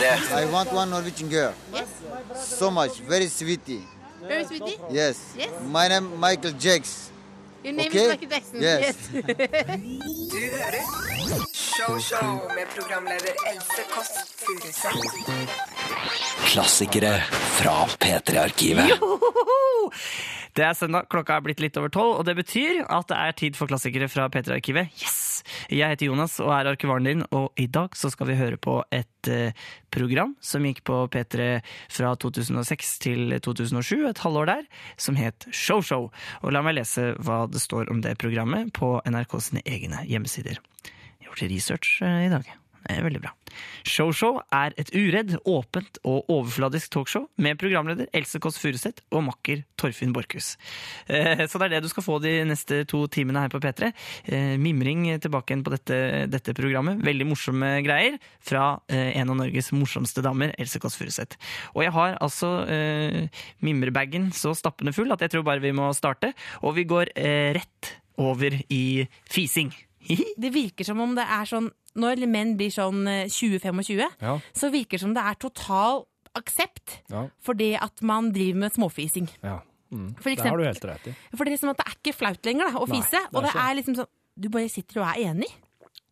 P3. I want one Norwegian girl. Yes. So much, very sweetie. Very sweetie. Yes. Yes. My name Michael Jakes. Your name Okay. is Michael Jackson. Yes. Du hører Show Show med programleder Else Kåss Furuseth. Klassikere fra P3-arkivet. Det er søndag, klokka er blitt litt over tolv, og det betyr at det er tid for klassikere fra P3-arkivet. Yes! Jeg heter Jonas og er arkivaren din, og i dag så skal vi høre på et eh, program som gikk på P3 fra 2006 til 2007, et halvår der, som het Show Show. Og la meg lese hva det står om det programmet på NRK sine egne hjemmesider. Jeg har gjort research eh, i dag. Er veldig bra. Showshow er et uredd, åpent og overfladisk talkshow med programleder Else Kåss Furuseth og makker Torfinn Borchhus. Eh, Så det er det du skal få de neste to timene her på P3. Eh, Mimring tilbake igjen på dette, dette programmet. Veldig morsomme greier fra eh, en av Norges morsomste damer, Else Kåss Furuseth. Og jeg har altså eh, mimrebagen så stappende full at jeg tror bare vi må starte. Og vi går eh, rett over i fising. Det virker som om det er sånn Når menn blir sånn eh, 20-25, Ja. så virker det som det er total aksept Ja. for det at man driver med småfising. ja. Mm. For Det har du helt rett i. For det er liksom at det er ikke flaut lenger da, å Nei, fise. det og det er liksom sånn Du bare sitter og er enig.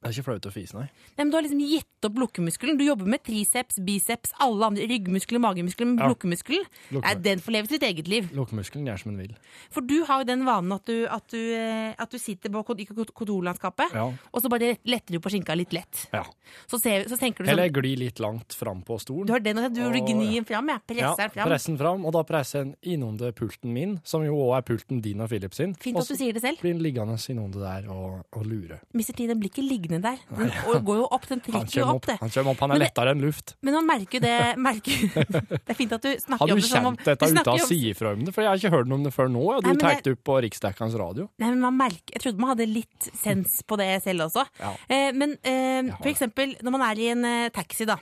Det er ikke flaut å fise, nei. Nei, men Du har liksom gitt opp lukkemuskelen. Du jobber med triceps, biceps, alle andre ryggmuskler, magemuskler, men Ja. lukkemuskelen Lukke- Nei, den får leve sitt eget liv. Lukkemuskelen gjør som den vil. For du har jo den vanen at du, at du, eh, at du sitter på i kont- kontorlandskapet, Ja. og så bare letter du på skinka litt lett. ja. Så, ser, så tenker du sånn Eller glir gli litt langt fram på stolen. Du har den, og du, du Og- gnir den fram, jeg. ja, Presser den fram. presse den fram, og da presser den innunder pulten min, som jo også er pulten din og Philip sin. Fint at du sier det selv. blir den liggende innunder der og, og lure. Mister T, blir ikke liggende der. Den går jo opp, den trekker jo opp opp, det. han, kommer opp, han er Men lettere enn luft. Men man merker jo det merker, Det er fint at du snakker Har om det som om kjent dette uten å si ifra om- det? For jeg har ikke hørt noe om det før nå. og Du det- det opp på riksdekkende radio. Nei, men man merker, Jeg trodde man hadde litt sens på det selv også. Ja. Eh, men eh, for eksempel når man er i en eh, taxi, da.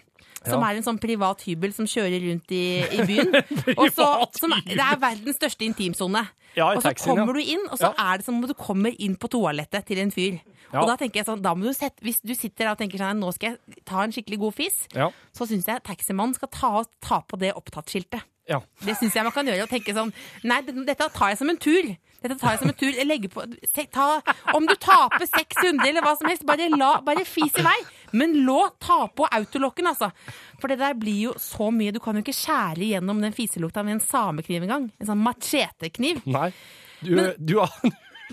Som Ja. er en sånn privat hybel som kjører rundt i, i byen. og så, som, det er verdens største intimsone. Ja, og så taxien, kommer du inn, og så er det som om du kommer inn på toalettet til en fyr. Og da tenker jeg sånn, da må du sette, Hvis du sitter og tenker sånn, nå skal jeg ta en skikkelig god fis, Ja. så syns jeg taximannen skal ta, ta på det opptattskiltet. Ja. Det syns jeg man kan gjøre. Og tenke sånn Nei, dette tar jeg som en tur. Dette tar jeg som en tur. Jeg på ta, Om du taper 600 eller hva som helst, bare, la, bare fis i vei. Men lå ta på autolokken, altså. For det der blir jo så mye. Du kan jo ikke skjære gjennom den fiselukta med en samekniv engang. En sånn machetekniv. Nei. Du, Men- du har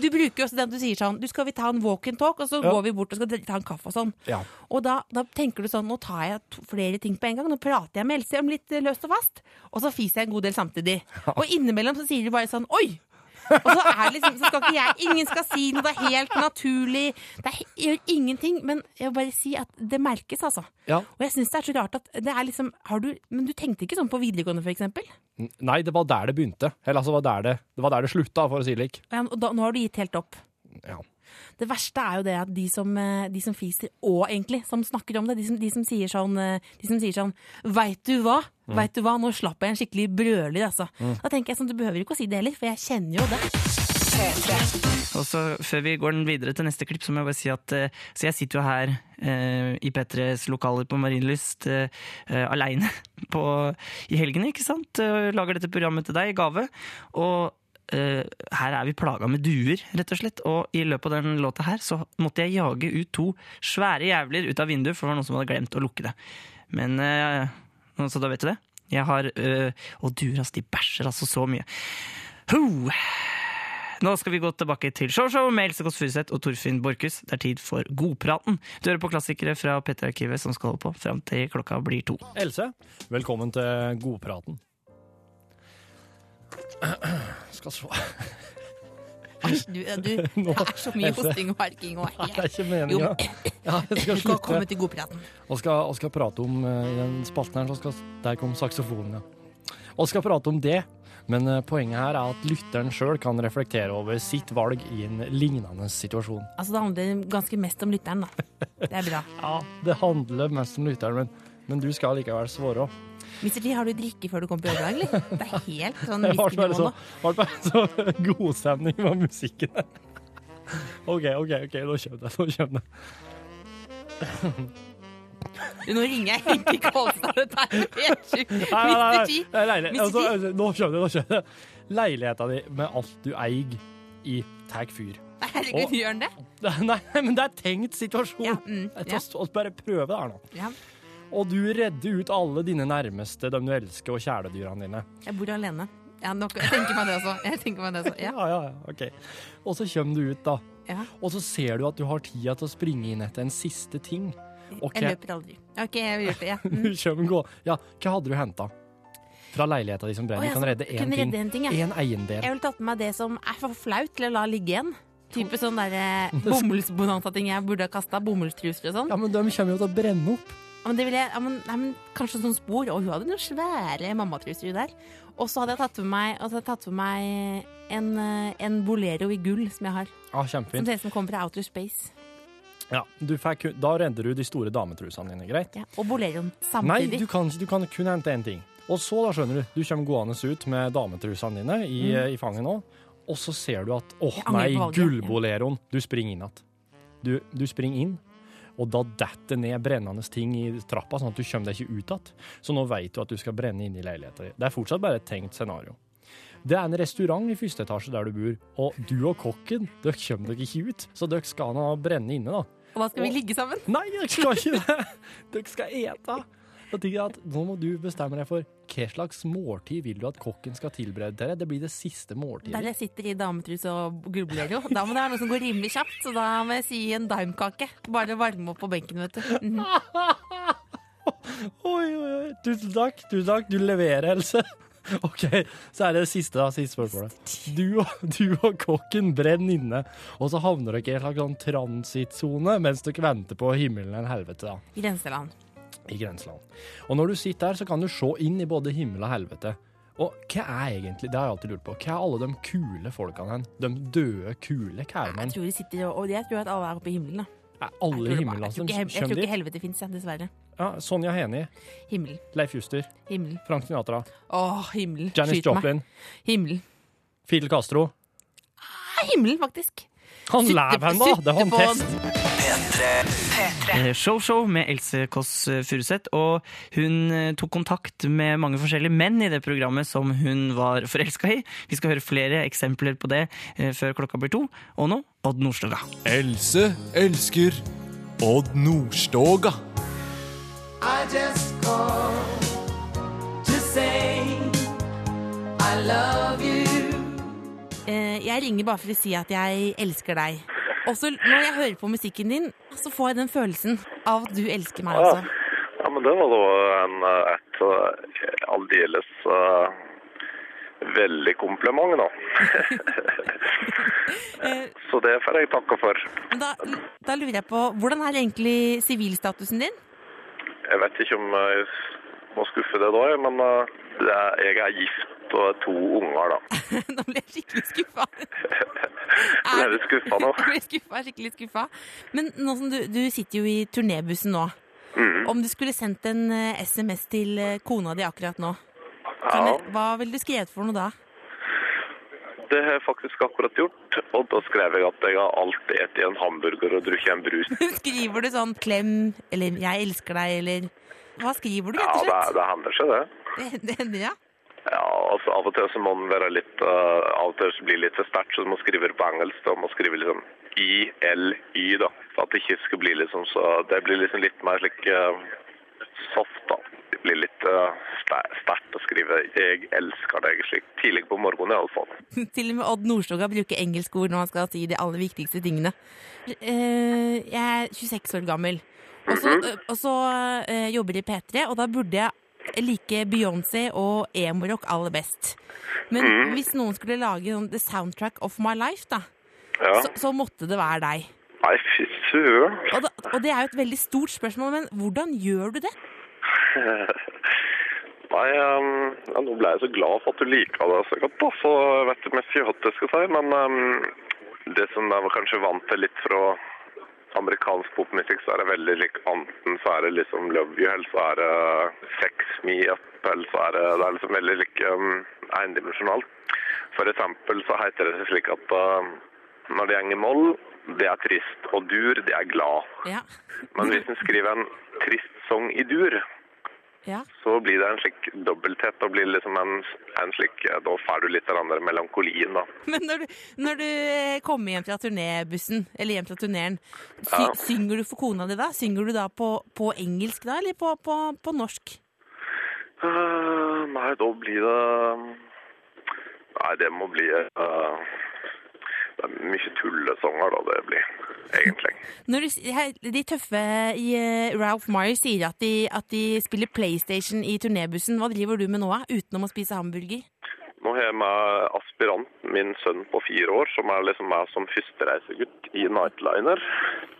Du bruker jo også den du sier sånn Du skal vi ta en walk and talk, og så Ja. går vi bort og skal ta en kaffe og sånn. Ja. Og da, da tenker du sånn Nå tar jeg to, flere ting på en gang. Nå prater jeg med Else om litt eh, løst og fast. Og så fiser jeg en god del samtidig. Og innimellom så sier du bare sånn Oi! Og så er det liksom, så skal ikke jeg Ingen skal si noe, det er helt naturlig. Det er, gjør ingenting. Men jeg vil bare si at det merkes, altså. Ja. Og jeg syns det er så rart at det er liksom har du, Men du tenkte ikke sånn på videregående, for eksempel? Nei, det var der det begynte. Eller altså, det var der det, det, var der det slutta, for å si det slik. Ja, Og da, nå har du gitt helt opp. Ja. Det verste er jo det at de som, eh, de som fiser, og egentlig som snakker om det, de som, de som sier sånn eh, De som sier sånn Veit du hva? Vet du hva? Nå slapp jeg en skikkelig brøler, altså. Da tenker jeg sånn, Du behøver ikke å si det heller, for jeg kjenner jo det. Og så Før vi går den videre til neste klipp, så må jeg bare si at eh, Så jeg sitter jo her eh, i P3s lokaler på Marienlyst eh, eh, aleine i helgene, ikke sant? Og lager dette programmet til deg i gave. Og eh, her er vi plaga med duer, rett og slett. Og i løpet av den låta her så måtte jeg jage ut to svære jævler ut av vinduet, for det var noen som hadde glemt å lukke det. Men uh, Så da vet du det. Jeg har uh, Og duer, altså. De bæsjer altså så mye. Ho! Nå skal vi gå tilbake til showshow med Else Kåss Furuseth og Torfinn Borchhus. Det er tid for Godpraten. Du hører på klassikere fra P3-arkivet som skal holde på fram til klokka blir to. Else, velkommen til Godpraten. Skal så Du, du, det er så mye hosting og harking og Det er ikke meninga. Ja, jeg du skal komme til godpraten. Og skal, og skal prate om eh, i den spalten her, så skal, der kom saksofonen, ja. Og skal prate om det. Men eh, poenget her er at lytteren sjøl kan reflektere over sitt valg i en lignende situasjon. Altså, det handler ganske mest om lytteren, da. Det er bra. Ja, det handler mest om lytteren, men, men du skal likevel svare. Mr. T, har du drikke før du kommer på jobb, eller? Det er helt sånn Det whisky-nivå så, nå. ble bare så godstemning med musikken. OK, OK, ok, nå kommer jeg. Nå kommer jeg. Nå ringer jeg Henki Kolstad. Dette er helt sjukt. Mr. Leilighet- Mr. altså, altså, nå skjønner jeg, nå skjønner jeg. Leiligheta di med alt du eier i tag fyr. Herregud, Og- gjør den det? Nei, men det er tenkt situasjon. Ja, mm, Jeg ja. tar- oss bare prøve det her nå. Ja. Og du redder ut alle dine nærmeste, dem du elsker, og kjæledyrene dine. Jeg bor alene. Ja, nok, jeg tenker meg det også. Jeg tenker meg det også. Ja. Ja, ja, ja, ok. Og så kommer du ut, da. Ja. Og så ser du at du har tida til å springe inn etter en siste ting. Okay. Jeg løper aldri. OK, jeg løper. Ja. du Mm. kommer gå. Ja, hva hadde du henta? Fra leiligheta di som brenner. Oh, ja, Du kan redde én ting. redde en ting, ja. en eiendel. Jeg ville tatt med meg det som er for flaut til å la ligge igjen. Type sånn derre bomullsbonanza-ting jeg burde ha kasta. Bomullstruser og sånn. Ja, men de kommer jo til å brenne opp. Men det ville jeg, ja, men, nei, men Kanskje sånn spor. Og hun hadde noen svære mammatruser der. Og så hadde jeg tatt med meg, tatt med meg en, eh, en bolero i gull som jeg har. Som kjempefint. ser ut som kommer fra outer space. Ja, du fikk, da redder du de store dametrusene dine, greit? Ja. Og boleroen Nei, samtidig. du kan, du kan kun hente én ting. Og så, da skjønner du, du kommer gående ut med dametrusene dine i, i fanget nå, og så ser du at åh, oh, nei, gullboleroen. Du springer inn igjen. Du, du springer inn, og da detter ned brennende ting i trappa, sånn at du kommer deg ikke ut igjen. Så nå vet du at du skal brenne inne i leiligheten din. Det er fortsatt bare et tenkt scenario. Det er en restaurant i første etasje der du bor, og du og kokken, dere kommer dere ikke ut, så dere skal nå brenne inne, da. Og da skal vi ligge sammen. Nei, dere skal ikke det! Dere skal ete. Da tenker jeg at Nå må du bestemme deg for hva slags måltid vil du at kokken skal tilberede til deg. Det blir det siste måltidet. Der jeg sitter i dametrus og grubler jo. Da må det være noe som går rimelig kjapt, så da må jeg si en daimkake. Bare varme opp på benken, vet du. Mm. Oi, oi, oi. Tusen takk. Tusen takk. Du leverer, Else. OK, så er det det siste, da, siste spørsmålet. Du og, du og kokken brenner inne, og så havner dere i en slags sånn transittsone mens dere venter på himmelen eller helvete. da. Grenseland i grenseland. Og når du sitter der, så kan du se inn i både himmel og helvete. Og hva er egentlig, det har jeg alltid lurt på, hva er alle de kule folkene hen? De døde, kule kærmenn? Jeg tror de sitter og Jeg tror at alle er oppe i himmelen, da. Er alle i himmelen? som altså? tror ikke, jeg tror ikke helvete fins, dessverre. Ja, Sonja Henie. Himmel. Leif Juster. Himmel. Frank Sinatra. Åh, himmelen. Janis Joplin. Meg. Himmel. Fidel Castro. Ah, himmelen, faktisk. Han lever ennå! Det er håndtest. Show-show eh, med Else Kåss eh, Furuseth. Og hun eh, tok kontakt med mange forskjellige menn i det programmet som hun var forelska i. Vi skal høre flere eksempler på det før klokka blir to. Og nå Odd Nordstoga. Else elsker Odd Nordstoga. I just to say I love you. Jeg ringer bare for å si at jeg elsker deg. Og så når jeg hører på musikken din, så får jeg den følelsen av at du elsker meg også. Ja, men det var da en, et eh, aldeles uh, veldig kompliment, da. Eh, Så det får jeg takke for. Da, da lurer jeg på, hvordan er egentlig sivilstatusen din? Jeg vet ikke om jeg må skuffe det da, men eh, det jeg er gift og to unger, da. Nå ble jeg skikkelig skuffa. Ble du skuffa nå? Jeg ble skuffa, skikkelig skuffa. Men nå som du, du sitter jo i turnébussen nå. Mm. Om du skulle sendt en eh, SMS til eh, kona di akkurat nå, Ja, hva ville du skrevet for noe da? det har jeg faktisk akkurat gjort. Og da skrev jeg at jeg har alltid spist en hamburger og drukket en brus. Skriver du sånn 'klem' eller 'jeg elsker deg' eller Hva skriver du, Ja, rett og det, slett? det hender seg, det. Det, det hender, ja. Ja, altså Av og til så må den være litt uh, Av og til så blir det litt for sterkt, så du må skrive det på engelsk. Da må skrive liksom I-L-Y, da. For at det ikke skal bli liksom så Det blir liksom litt mer slik uh, soft, da. Det blir litt uh, sterkt å skrive 'jeg elsker deg' slik tidlig på morgenen iallfall. Til og med Odd Nordstoga bruker engelske ord når han skal si de aller viktigste tingene. Uh, jeg er 26 år gammel, og så, Mhm. og så eh, jobber i P3, og da burde jeg like Beyoncé og emo-rock aller best. Men mm. hvis noen skulle lage sånn The Soundtrack of My Life, da, Ja. så, så måtte det være deg. Nei, fy søren. Og, da, og det er jo et veldig stort spørsmål, men hvordan gjør du det? Nei, um, ja, nå ble jeg så glad for at du liker det så godt, da. Så jeg vet ikke mest hva jeg skal si. Men um, det som jeg var kanskje vant til litt fra amerikansk popmusikk, så er det veldig lik Anten så er det liksom Love You, eller så er det Sex Me Up, eller så er det, det er liksom veldig lik um, endimensjonalt. For eksempel så heter det slik at uh, når det går i moll, det er trist. Og dur, det er glad. Ja. Men hvis en skriver en trist sang i dur, ja. så blir det en slik dobbelthet. Da blir det liksom en, en slik, Da får du litt av den der melankolien, da. Men når du, når du eh, kommer hjem fra turnébussen, eller hjem fra turneren, sy Ja. synger du for kona di da? Synger du da på, på engelsk da, eller på, på, på norsk? Uh, nei, da blir det Nei, det må bli eh, Det er mye tullesanger, da, det blir. Egentlig. Når du, de tøffe i eh, Ralph Myers sier at de, at de spiller PlayStation i turnébussen. Hva driver du med nå, utenom å spise hamburger? Nå har jeg med aspiranten min sønn på fire år, som er liksom meg som førstereisegutt i Nightliner.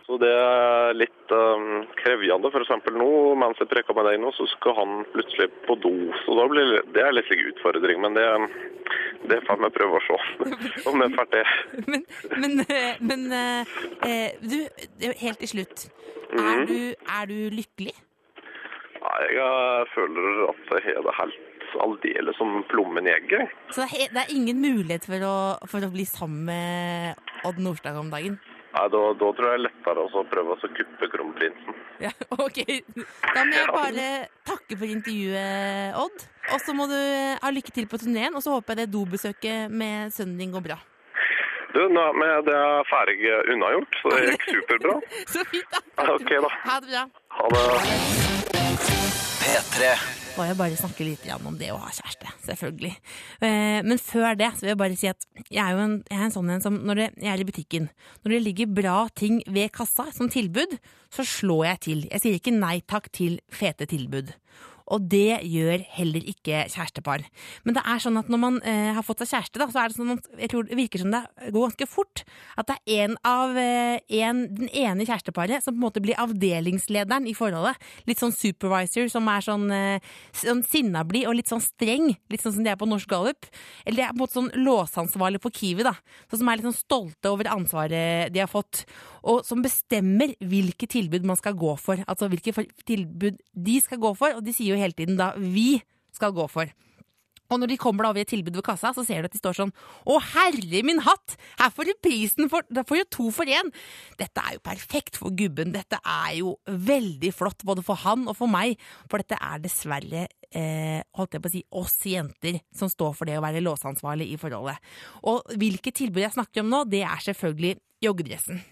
Så det er litt um, krevende. Eksempel nå, mens jeg preker med deg nå, så skal han plutselig på do. Så da blir det- det er litt slik utfordring. Men det, det får vi prøve å se om jeg får til. Men, men, men eh, eh, du, eh, helt til slutt. Er, du, er du lykkelig? Nei, jeg føler at jeg har det helt aldeles som plommen i egget. Så det er, ingen mulighet for å, for å bli sammen med Odd Nordstad om dagen? Nei, da, da tror jeg det er lettere å prøve å kuppe kronprinsen. Ja, ok. Da må jeg bare takke for intervjuet, Odd. Og så må du ha lykke til på turneen, og så håper jeg det dobesøket med sønnen din går bra. Du, nå er det er ferdig unnagjort, så det gikk superbra. Så fint, da. Ok, da. Ha det bra. Ha det. P3. Må jeg bare snakke litt om det å ha kjæreste, selvfølgelig. Eh, Men før det så vil jeg bare si at jeg er jo en, jeg er en sånn en som når det, jeg er i butikken, når det ligger bra ting ved kassa som tilbud, så slår jeg til. Jeg sier ikke nei takk til fete tilbud. Og det gjør heller ikke kjærestepar. Men det er sånn at når man eh, har fått seg kjæreste, da, så er det sånn at jeg tror det virker som det går ganske fort. At det er en av eh, en, den ene kjæresteparet som på en måte blir avdelingslederen i forholdet. Litt sånn supervisor som er sånn, eh, sånn sinnablid og litt sånn streng. Litt sånn som de er på Norsk Gallup. Eller de er på en måte sånn låsansvarlig på Kiwi, da. Sånn som er litt sånn stolte over ansvaret de har fått. Og som bestemmer hvilke tilbud man skal gå for. Altså hvilke tilbud de skal gå for, og de sier jo hele tiden da vi skal gå for. Og når de kommer da over et tilbud ved kassa, så ser du at de står sånn Å, herre min hatt! Her får du prisen for Da får du to for én! Dette er jo perfekt for gubben. Dette er jo veldig flott både for han og for meg. For dette er dessverre eh, holdt jeg på å si, oss jenter som står for det å være låseansvarlig i forholdet. Og hvilke tilbud jeg snakker om nå, det er selvfølgelig joggedressen.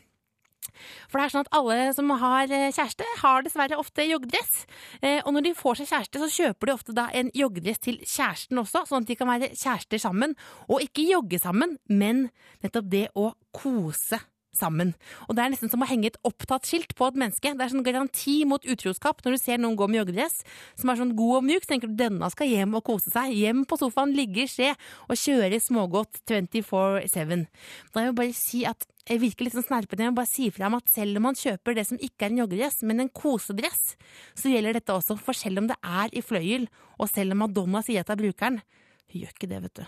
For det er sånn at alle som har eh, kjæreste, har dessverre ofte joggedress. Eh, og når de får seg kjæreste, så kjøper de ofte da en joggedress til kjæresten også, sånn at de kan være kjærester sammen. Og ikke jogge sammen, men nettopp det å kose sammen. Og det er nesten som å henge et opptatt-skilt på et menneske. Det er sånn garanti mot utroskap når du ser noen gå med joggedress som er sånn god og mjuk. Så tenker du denne skal hjem og kose seg. Hjem på sofaen, ligge i skje og kjøre smågodt 24-7. Da vil jeg bare si at jeg virker litt sånn snerpete. Må bare si fra om at selv om man kjøper det som ikke er en joggedress, men en kosedress, så gjelder dette også. For selv om det er i fløyel, og selv om Madonna sier at det er brukeren, hun gjør ikke det, vet du.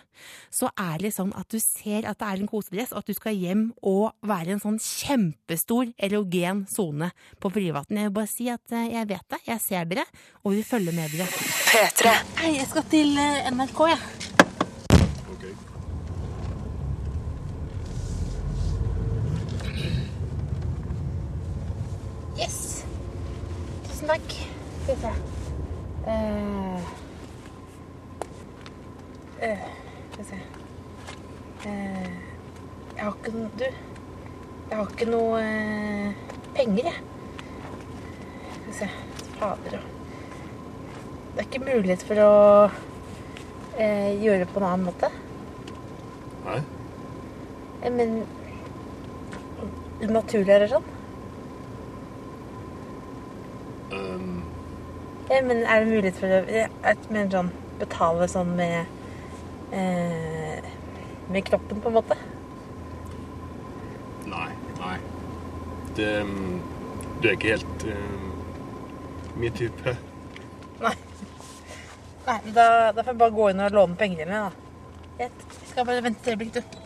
Så er det sånn at du ser at det er en kosedress, og at du skal hjem og være en sånn kjempestor erogen sone på privaten. Jeg vil bare si at eh, jeg vet det, jeg ser dere, og vi følger med dere. P3. Hei, jeg skal til eh, NRK, jeg. Yes. Tusen takk. Skal vi se. Eh, eh, skal vi se. Eh, jeg har ikke noe Du, jeg har ikke noe eh, penger, jeg. Skal vi se. Fader òg. Det er ikke mulighet for å gjøre det på en annen måte. Nei. Men unaturlig eller sånn? Um, Ja, men er det mulighet for å jeg mener sånn betale sånn med eh, med kroppen, på en måte? nei, nei. Det um, Du er ikke helt um, min type. Nei. Nei, men da, da får jeg bare gå inn og låne penger eller da. Jeg skal bare vente et øyeblikk, du.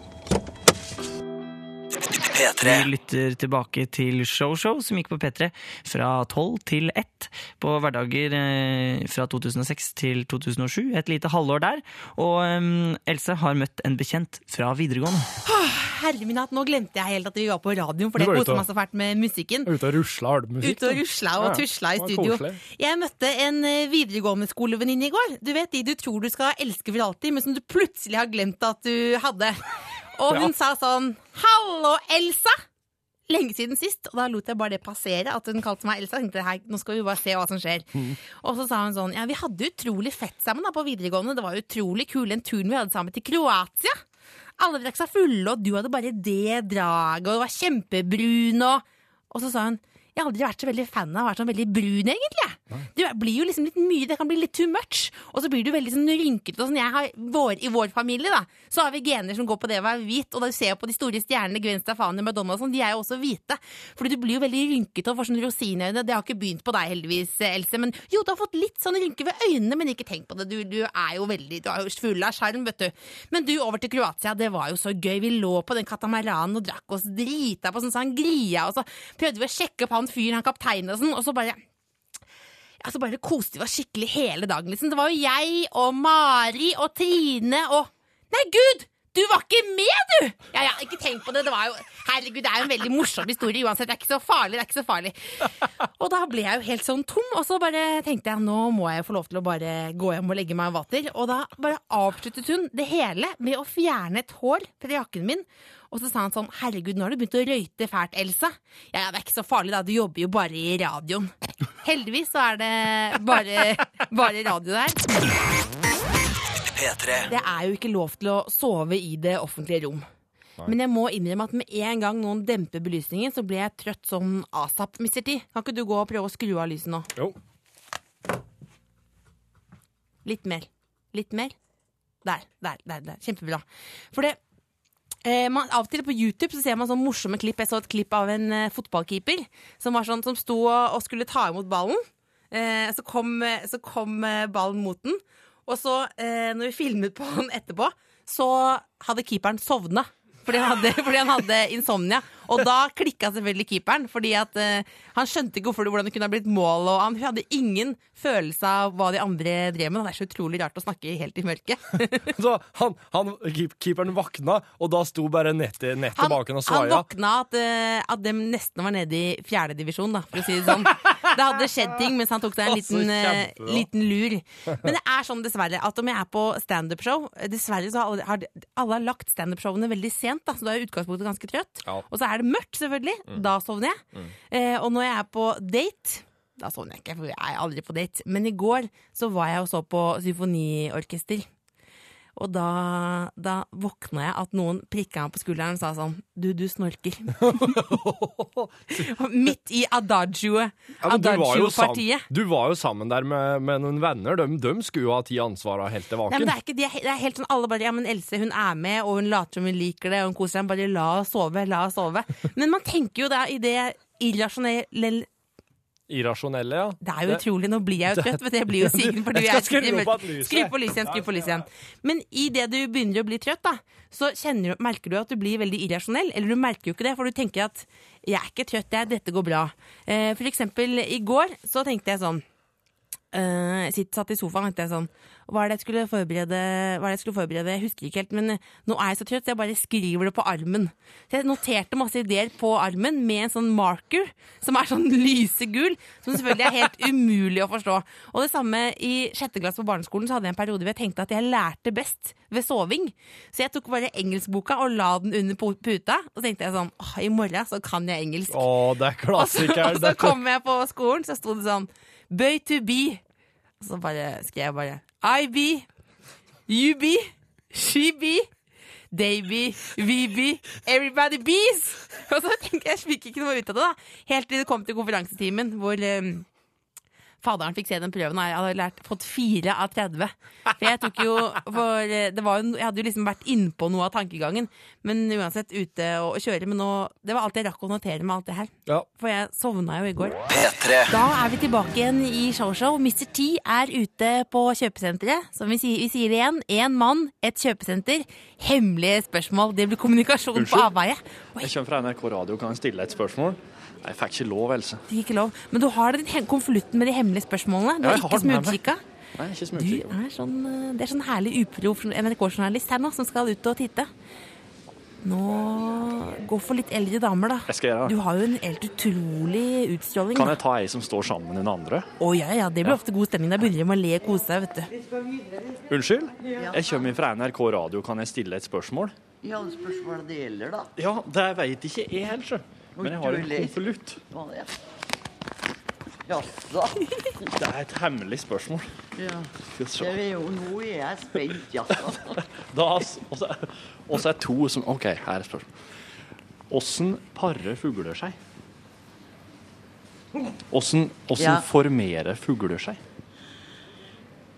P3. Vi lytter tilbake til Show Show, som gikk på P3 fra 12 til 1 på hverdager eh, fra 2006 til 2007. Et lite halvår der. Og um, Else har møtt en bekjent fra videregående. Herre min hatt, nå glemte jeg helt at vi var på radioen, for det koste meg så fælt med musikken. Ute og rusla har. Ute og rusla og Ja, i studio. koselig. Jeg møtte en eh, videregående skolevenninne i går. Du vet de du tror du skal elske for alltid, men som du plutselig har glemt at du hadde. Og hun sa sånn Hallo, Elsa! Lenge siden sist, og da lot jeg bare det passere at hun kalte meg Elsa. Jeg tenkte, Hei, nå skal vi bare se hva som skjer. Og så sa hun sånn Ja, vi hadde utrolig fett sammen da på videregående. Det var utrolig kul den turen vi hadde sammen til Kroatia. Alle drakk seg fulle, og du hadde bare det draget, og du var kjempebrun, og Og så sa hun jeg har aldri vært så veldig fan av å være sånn veldig brun, egentlig. Det blir jo liksom litt mye, det kan bli litt too much. Og så blir du veldig sånn rynkete. og Sånn. Jeg har, vår, I vår familie da, så har vi gener som går på det å være hvit. Og da du ser på de store stjernene, Gwen Stefani, Madonna og sånn, de er jo også hvite. Fordi du blir jo veldig rynkete og får sånn rosinøyne. Det har ikke begynt på deg heldigvis, Else. Men jo, du har fått litt sånn rynke ved øynene, men ikke tenk på det. Du, du er jo veldig, du er jo full av sjarm, vet du. Men du, over til Kroatia, det var jo så gøy. Vi lå på den katamaranen og drakk oss drita på sånn sangria, og så prøvde vi å sjekke opp han fyren, han kapteinen og sånn, og så bare ja, så bare koste vi oss skikkelig hele dagen. Liksom. Det var jo jeg og Mari og Trine og Nei, gud! Du var ikke med, du! Ja, ja, ikke tenk på det. Det var jo Herregud, det er jo en veldig morsom historie uansett. Det er ikke så farlig. det er ikke så farlig. Og da ble jeg jo helt sånn tom, og så bare tenkte jeg nå må jeg få lov til å bare gå hjem og legge meg i vater. Og da bare avsluttet hun det hele med å fjerne et hår fra jakken min. Og så sa han sånn Herregud, nå har du begynt å røyte fælt, Elsa. Ja, ja, det er ikke så farlig, da. Du jobber jo bare i radioen. Heldigvis så er det bare, bare radio der. P3. Det er jo ikke lov til å sove i det offentlige rom. Men jeg må innrømme at med en gang noen demper belysningen, så blir jeg trøtt som asap, Mr. T. Kan ikke du gå og prøve å skru av lyset nå? Jo. Litt mer. Litt mer. Der, der, der. der. Kjempebra. For det eh, man, Av og til på YouTube så ser man sånne morsomme klipp. Jeg så et klipp av en eh, fotballkeeper som, var sånn, som sto og, og skulle ta imot ballen. Eh, så, kom, eh, så kom eh, ballen mot den. Og så, eh, når vi filmet på han etterpå, så hadde keeperen sovna. Fordi han hadde, fordi han hadde insomnia. Og da klikka selvfølgelig keeperen, fordi at uh, han skjønte ikke hvorfor det, hvordan det kunne ha blitt mål. Og han hadde ingen følelse av hva de andre drev med. Det er så utrolig rart å snakke helt i mørket. Så han, han, keeperen vakna, og da sto bare nettet nett Han, bak henne og han vakna våkna at, uh, at de nesten var nede i fjerdedivisjon, for å si det sånn. Det hadde skjedd ting mens han tok seg en liten, eh, liten lur. Men det er sånn, dessverre, at om jeg er på standup-show Dessverre så har alle, alle har lagt standup-showene veldig sent, da, så da er jeg i utgangspunktet ganske trøtt. Ja. Og så er det mørkt, selvfølgelig. Da sovner jeg. Eh, og når jeg er på date da sovner jeg ikke, for jeg er aldri på date. Men i går så var jeg og så på symfoniorkester. Og da, da våkna jeg at noen prikka meg på skulderen og sa sånn Du, du snorker. Midt i adagioet. Ja, Adagio-partiet. Du var jo sammen der med, med noen venner. De, de skulle jo ha tatt ansvaret helt til Nei, vaken. men det er ikke det. er- Det er helt sånn alle bare Ja, men Else, hun er med, og hun later som hun liker det, og hun koser seg. Bare la oss sove, la oss sove. Men man tenker jo da i det irrasjonelle Irrasjonelle, ja. Det er jo utrolig, nå blir jeg jo trøtt, vet det blir jo sigen fordi Jeg skru på lyset igjen, skru på lyset igjen. Men i det du begynner å bli trøtt, da, så du, merker du at du blir veldig irrasjonell. Eller du merker jo ikke det, for du tenker at jeg er ikke trøtt, jeg, dette går bra. Eh, For eksempel i går så tenkte jeg sånn eh, sitt, satt i sofaen og tenkte sånn hva er det jeg skulle forberede? Hva er det jeg skulle forberede? Jeg husker ikke helt, men eh, nå er jeg så trøtt, så jeg bare skriver det på armen. Så jeg noterte masse ideer på armen med en sånn marker som er sånn lysegul, som selvfølgelig er helt umulig å forstå. Og det samme i sjette klasse på barneskolen, så hadde jeg en periode hvor jeg tenkte at jeg lærte best ved soving. Så jeg tok bare engelskboka og la den under puta, og så tenkte jeg sånn åh, i morgen så kan jeg engelsk. Å, det er Og så, og så kom jeg på skolen, så sto det sånn Bøy to be. Og så bare skrev jeg bare I be, you be, she be, they be, we be, everybody bees. Og så tenker jeg, jeg fikk ikke noe ut av det, da. Helt til det kom til konferansetimen, hvor eh, faderen fikk se den prøven, og jeg hadde lært, fått fire av 30. For jeg tok jo for eh, det var jo, Jeg hadde jo liksom vært innpå noe av tankegangen, men uansett ute og, og kjøre. Men nå, det var alt jeg rakk å notere med alt det her. Ja. For jeg sovna jo i går. P3. Da er vi tilbake igjen i showshow. Mr. T er ute på kjøpesenteret. Som vi sier, vi sier det igjen. Én mann, et kjøpesenter. Hemmelige spørsmål. Det blir kommunikasjon på Unnskyld? avveie. Oi, Jeg kommer fra NRK Radio, kan jeg stille et spørsmål? Jeg fikk ikke lov, Else. det gikk ikke lov. Men du har den konvolutten med de hemmelige spørsmålene. Du har ja, har ikke smugkikka. Nei, ikke Du er sånn, eh, det er sånn herlig upro NRK-journalist her nå, som skal ut og titte. Nå Gå for litt eldre damer, da. Jeg skal gjøre Du har jo en helt utrolig utstråling. Kan jeg ta ei som står sammen med den andre? Å ja, ja, det blir ofte god stemning. Da begynner de med å le og kose seg, vet du. Unnskyld? Jeg kommer fra NRK Radio, kan jeg stille et spørsmål? Ja, spørsmålet det gjelder, da. Ja, det veit ikke jeg helt, sjø. Men jeg har en konvolutt. Jaså? Det er et hemmelig spørsmål. Ja. Det er jo, nå er jeg spent, jaså. Og så er to som OK, her er spørsmål. Åssen parer fugler seg? Åssen Ja. formerer fugler seg?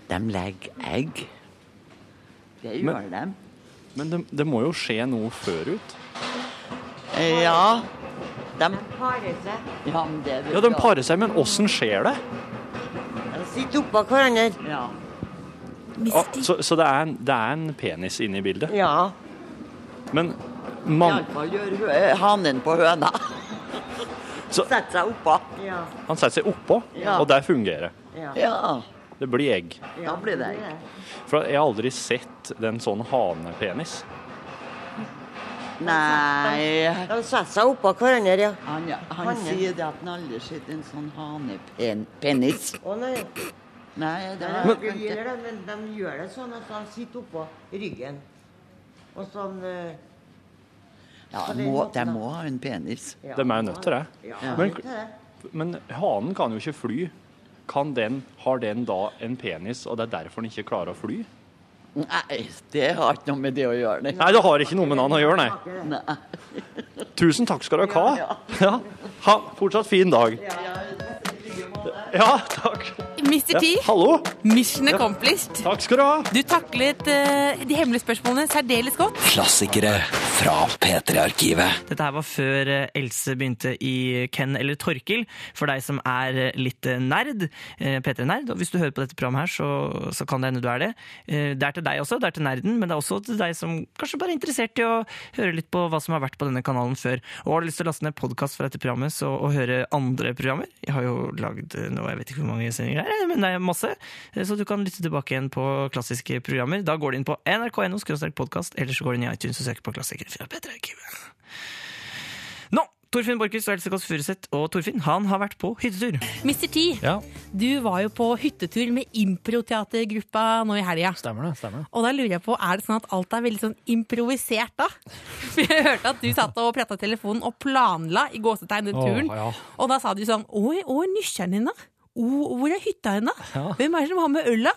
De legger egg. Det Men- gjør de. Men det, det må jo skje noe før ut? Ja. De parer seg. Ja, men det er Ja, de parer seg, men åssen skjer det? De sitter oppå hverandre. Ja. Ah, så så det, er en, det er en penis inne i bildet? ja. Men man, Iallfall gjør hø- hanen på høna. Så- Setter seg oppå. Ja. han setter seg oppå, Ja. og der fungerer. ja. Det blir egg. Ja, blir det egg. For jeg har aldri sett den sånn hanepenis. Nei De setter seg oppå hverandre, ja. Han, han sier det at han aldri har sett en sånn hanepenis. Å nei. Nei, det er men, de, gjør det, men de gjør det sånn at han sitter oppå ryggen. Og sånn eh, Ja, de må, de må ha en penis. Ja. De er nødt til det. Ja, Men, det. men hanen kan jo ikke fly. Kan den, har den da en penis, og det er derfor den ikke klarer å fly? Nei, det har ikke noe med det å gjøre. Nei. Nei, det har ikke noe med den å gjøre, nei. Nei. Tusen takk skal dere ha. Ja. Ha fortsatt fin dag. Ja, takk. Mr. T, Ja, hallo. mission accomplished. Takk skal du ha. Du taklet uh, de hemmelige spørsmålene særdeles godt. Klassikere fra P3-arkivet. Dette her var før eh, Else begynte i Ken eller Torkil, for deg som er eh, litt nerd. eh, P3-nerd. Og hvis du hører på dette programmet her, så, så kan det hende du er det. Det er til deg også, det er til nerden, men det er også til deg som kanskje bare er interessert i å høre litt på hva som har vært på denne kanalen før. Og har du lyst til å laste ned podkast fra dette programmet så, og høre andre programmer? Jeg har jo lagd nå, jeg vet ikke hvor mange sendinger det er, men det er masse. Eh, Så du kan lytte tilbake igjen på klassiske programmer. Da går du inn på nrk.no podkast, eller så går du inn i iTunes og søker på klassikere fra P3-arkivet. Nå! Torfinn Borchhus og Else Kåss Furuseth og Torfinn han har vært på hyttetur. Mr. T, Ja, du var jo på hyttetur med improteatergruppa nå i helga. stemmer det. stemmer det. Og da lurer jeg på, er det sånn at alt er veldig sånn improvisert da? For jeg hørte at du satt og pratet i telefonen og planla i gåsetegn den turen. turen. ja. Og da sa du sånn, oi, oi, nysgjerrig da. Hvor er hytta henne? Ja. Hvem er det som har med øl da?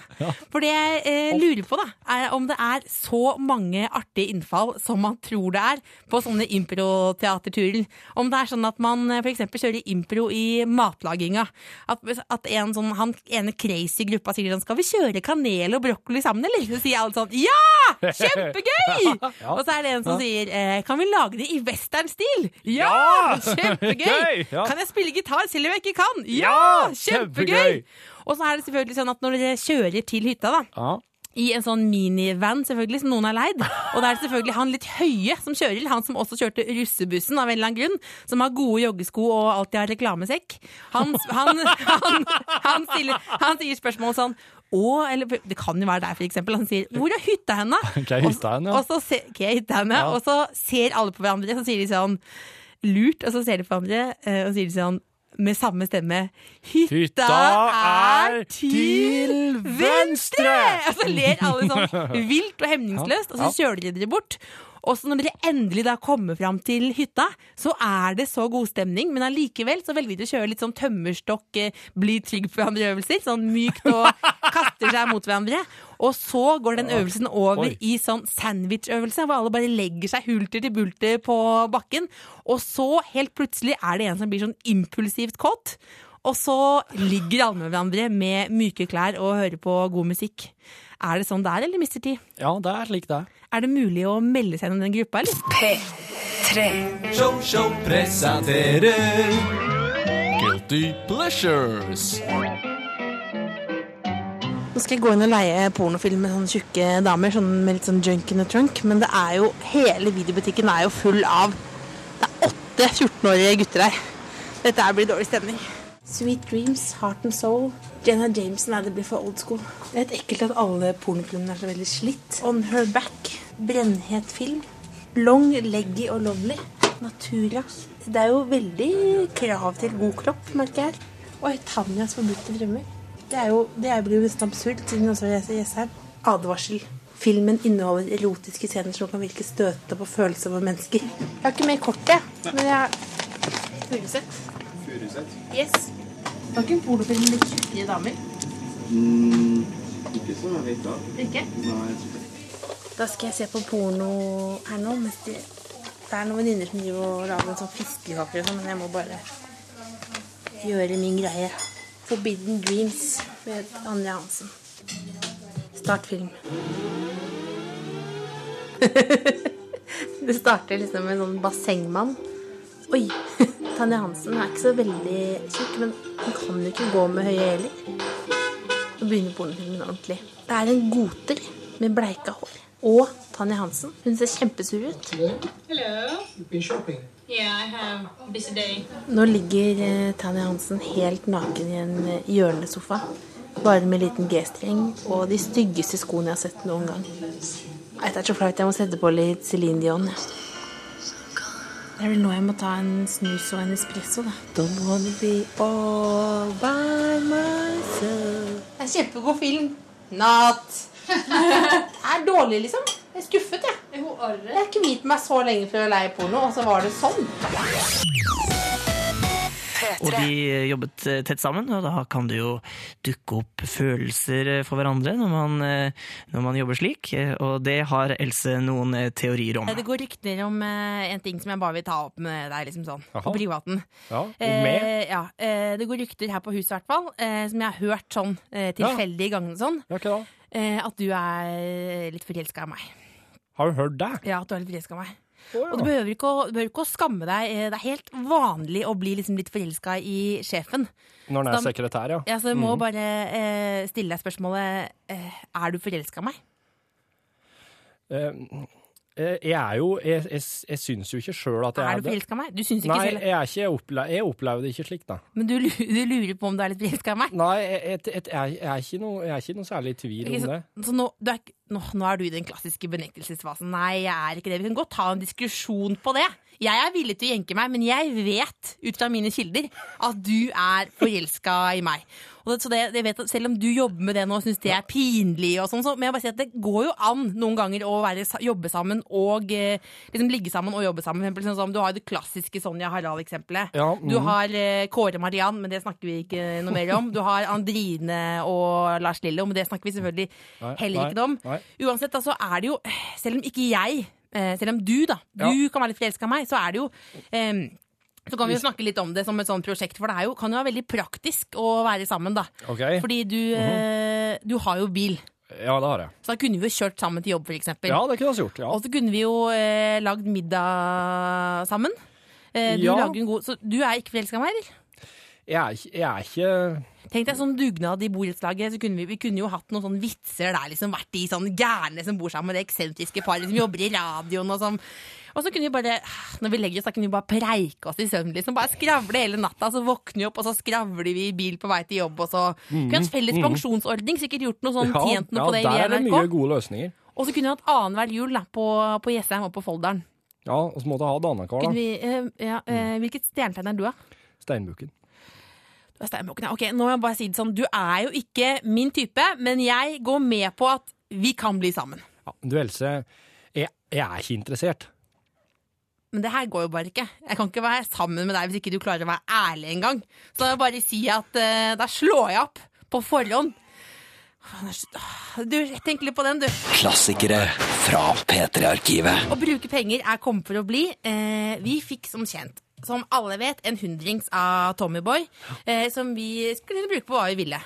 For det jeg eh, lurer på da, er om det er så mange artige innfall som man tror det er på sånne improteaterturer. Om det er sånn at man f.eks. for eksempel kjører impro i matlaginga. At, at en sånn, han ene crazy gruppa sier sånn, skal vi kjøre kanel og brokkoli sammen, eller? Så sier alle sånn, ja! Kjempegøy! Og så er det en som sier, eh, kan vi lage det i western-stil? Ja! Kjempegøy! Kan jeg spille gitar selv om jeg ikke kan? Ja! Ja! Kjempegøy! Kjempegøy! Og så er det selvfølgelig sånn at når dere kjører til hytta, da, Ja. i en sånn minivan selvfølgelig, som noen har leid. Og da er det selvfølgelig han litt høye som kjører, han som også kjørte russebussen av en eller annen grunn, som har gode joggesko og alltid har reklamesekk. Han, han, han, han, stiller, han sier spørsmål sånn og, eller det kan jo være deg, for eksempel. Han sier 'hvor er hytta henne?' Og så, se? Ja. og så ser alle på hverandre, så sier de sånn lurt, og så ser de på hverandre, eh, og sier de sånn med samme stemme Hytta, Hytta er til venstre! Og så ler alle sånn vilt og hemningsløst, og så kjører de dere bort. Og så når dere endelig da kommer fram til hytta, så er det så god stemning, men allikevel så velger de å kjøre litt sånn tømmerstokk, eh, bli trygg på hverandre-øvelser, sånn mykt og kaster seg mot hverandre. Og så går den øvelsen over Oi. i sånn sandwich-øvelse, hvor alle bare legger seg hulter til bulter på bakken. Og så, helt plutselig, er det en som blir sånn impulsivt kåt. Og så ligger alle med hverandre med myke klær og hører på god musikk. Er det sånn det er, eller, Mr. T? Ja, det er slik det er. Er det mulig å melde seg inn i den gruppa, eller? P3. Show, show presenterer Guilty Pleasures. Nå skal jeg gå inn og leie pornofilm med sånne tjukke damer, sånn med litt sånn junk in a trunk, men det er jo, hele videobutikken er jo full av Det er åtte 14-årige gutter her. Dette her blir dårlig stemning. Sweet Dreams, Heart and Soul. Jenna Jameson er det blir for old school. Det er et ekkelt at alle pornofilmene er så veldig slitt. On Her Back, brennhet film. Long, leggy og lovely. Natura. Det er jo veldig krav til god kropp, merker jeg. Oi, Tanjas forbudte drømmer. Det, er jo, det er- blir jo nesten absurd, siden også er gjesteren. Advarsel. Filmen inneholder erotiske scener som kan virke støtende på følsomme mennesker. Jeg har ikke mer kort, jeg. Men jeg har Furuset. Yes. Var ikke en pornofilm med litt tjukkere damer? ikke så jeg vet da. Ikke? Nei. Da skal jeg se på porno her nå. Mens det, det er noen venninner som driver og lager en sånn fiskekaker og sånn, men jeg må bare gjøre min greie. Forbidden Dreams med Anja Hansen. Start film. det starter liksom med en sånn bassengmann. Oi! Tanja Hansen er ikke så veldig tjukk, men hun kan jo ikke gå med høye hæler. Nå begynner pornofilmen ordentlig. Det er en goter med bleika hår. Og Tanja Hansen. Hun ser kjempesur ut. Hello. Been shopping. Yeah, I have a busy day. Nå ligger eh, Tanja Hansen helt naken i en eh, hjørnesofa. Bare med liten G-streng og de styggeste skoene jeg har sett noen gang. Det er så flaut. Jeg må sette på litt Céline Dion. Det er vel nå jeg må ta en snus og en espresso, da. Don't wanna be all by myself. Det er en kjempegod film. Not. Det er dårlig, liksom. Jeg er skuffet, jeg. Jeg har ikke hvilt meg så lenge for å leie porno, og så var det sånn. Og de jobbet eh, tett sammen, og da kan det jo dukke opp følelser eh, for hverandre når man, eh, når man jobber slik. Eh, Og det har Else noen eh, teorier om. Det går rykter om eh, en ting som jeg bare vil ta opp med deg, liksom sånn, Aha. på privaten. Ja, og med? Eh, ja, eh, det går rykter her på huset, i hvert fall, eh, som jeg har hørt sånn tilfeldig i ganger sånn, Ja, okay, da? eh, at du er litt forelska i meg. Har du hørt det? Ja, at du er litt forelska i meg. Og du behøver, ikke å, du behøver ikke å skamme deg. eh, Det er helt vanlig å bli liksom litt forelska i sjefen. Når den er sekretær, ja. Ja, så jeg må mm. bare eh, stille deg spørsmålet eh, Er du forelska i meg? Eh, Jeg er jo Jeg, jeg, jeg syns jo ikke sjøl at jeg Er det. er du forelska i meg? Du syns ikke Nei, selv er jeg, opple jeg opplever det ikke slik, da. Men du, du lurer på om du er litt forelska i meg? Nei, jeg, jeg, er- ikke noe, jeg er ikke noe særlig i tvil okay, om så, det. så nå, du er, nå, nå er du i den klassiske benektelsesfasen. Nei, jeg er ikke det. Vi kan godt ta en diskusjon på det. Jeg er villig til å jenke meg, men jeg vet ut fra mine kilder at du er forelska i meg. Og så det, jeg vet at Selv om du jobber med det nå og syns det er pinlig, og sånn, så må jeg bare si at det går jo an noen ganger å være, jobbe sammen og eh, liksom ligge sammen og jobbe sammen. For eksempel, sånn som, du har jo det klassiske Sonja Harald-eksempelet. Ja, Du mhm. har eh, Kåre Mariann, men det snakker vi ikke noe mer om. Du har Andrine og Lars Lillo, men det snakker vi selvfølgelig Nei, heller ikke nei, om. nei. Uansett, da, så er det jo Selv om ikke jeg, eh, selv om du, da, du kan være litt forelska i meg, så er det jo eh, så kan vi jo snakke litt om det som et sånt prosjekt, for det er jo, kan jo være veldig praktisk å være sammen, da. Okay. Fordi du, eh, du har jo bil. Ja, det har jeg. Så da kunne vi jo kjørt sammen til jobb, for eksempel. Ja, det kunne vi gjort. ja. Og så kunne vi jo eh, lagd middag sammen. Eh, du Ja. lager en god Så du er ikke forelska i meg, eller? Jeg jeg er ikke Tenk deg sånn dugnad i borettslaget. Så kunne vi, vi kunne jo hatt noen sånne vitser der, liksom vært de sånn gærne som bor sammen, med det eksentriske paret som jobber i radioen og sånn. Og så kunne vi bare, når vi legger oss, da kunne vi bare preike oss i søvn, liksom. Bare skravle hele natta, så våkner vi opp, og så skravler vi i bil på vei til jobb, og så kunne vi hatt felles mm. pensjonsordning, sikkert gjort noe sånn, ja, tjent noe ja, på det der er det mye gode løsninger. Og så kunne vi hatt annenhver jul da, på, på Jessheim og på Folldalen. Ja, og så måtte jeg ha det annethvert, eh, ja, eh, hvilket stjernetegn er du, da? Steinbukken. Du er steinbukken, ja. Ok, nå må jeg bare si det sånn. Du er jo ikke min type, men jeg går med på at vi kan bli sammen. Ja, du, Else, jeg, jeg er ikke interessert. Men det her går jo bare ikke. Jeg kan ikke være sammen med deg hvis ikke du klarer å være ærlig engang. Så da bare si at uh, da slår jeg opp på forhånd. Du, tenk litt på den, du. Klassikere fra P3-arkivet. Å bruke penger er kommet for å bli. Eh, vi fikk som kjent som alle vet, en hundrings av Tommyboy, eh, som vi skulle bruke på hva vi ville.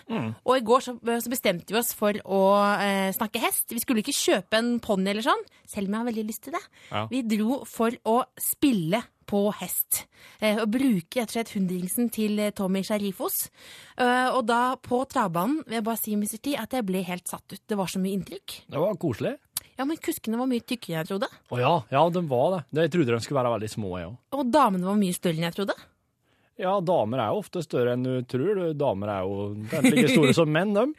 Og i går så, så bestemte vi oss for å eh, snakke hest. Vi skulle ikke kjøpe en ponni eller sånn, selv om jeg har veldig lyst til det. Ja. Vi dro for å spille på hest. Eh, og bruke rett og slett hundringsen til Tommy Sharifos. Eh, og da på travbanen vil jeg bare si Mr. T, at jeg ble helt satt ut. Det var så mye inntrykk. Det var koselig. Ja, men kuskene var mye tykkere enn jeg trodde. Å ja, ja, de var det. Jeg trodde de skulle være veldig små, jeg òg. Og damene var mye større enn jeg trodde. Ja, damer er jo ofte større enn du tror. Damer er jo kanskje like store som menn, dem.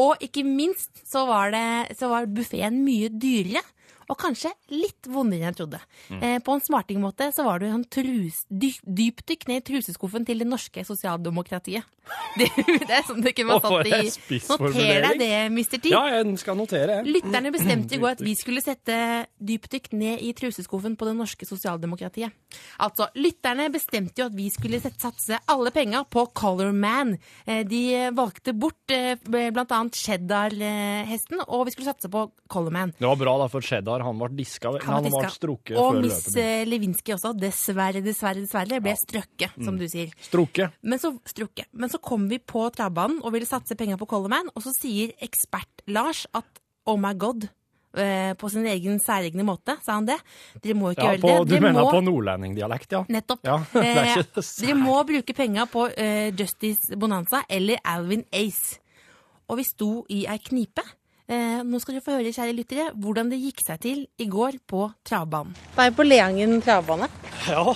Og ikke minst så var, det, så var buffeen mye dyrere. Og kanskje litt vondere enn jeg trodde. Mm. Eh, på en smartingmåte så var du en trus, dyp, dypdykk ned i truseskuffen til det norske sosialdemokratiet. Det, det er sånn det kunne vært satt i. Noter deg det, Mr. T. Ja, jeg skal notere. jeg. Lytterne bestemte i går at vi skulle sette dypdykk ned i truseskuffen på det norske sosialdemokratiet. Altså, lytterne bestemte jo at vi skulle satse alle penga på Color Man. Eh, De valgte bort eh, blant annet Cheddar-hesten, og vi skulle satse på Color Man. Det var bra, da, for Cheddar han ble diska. Han, Han ble strukket Og før Miss løpet. eh, Lewinsky også, dessverre, dessverre, dessverre, ble strøkket, som Mm. du sier. Strukket. Men så, strukke. Men så kom vi på travbanen og ville satse penger på Colorman, og så sier ekspert Lars at oh my god, eh, på sin egen særegne måte, sa han det. Dere må ikke Ja, gjøre det. det. du mener må, på nordlendingdialekt, ja? Nettopp. Ja, Eh, dere må bruke penga på uh, Justice Bonanza eller Alvin Ace. Og vi sto i ei knipe. Eh, nå skal dere få høre, kjære lyttere, hvordan det gikk seg til i går på travbanen. Da er på Leangen travbane.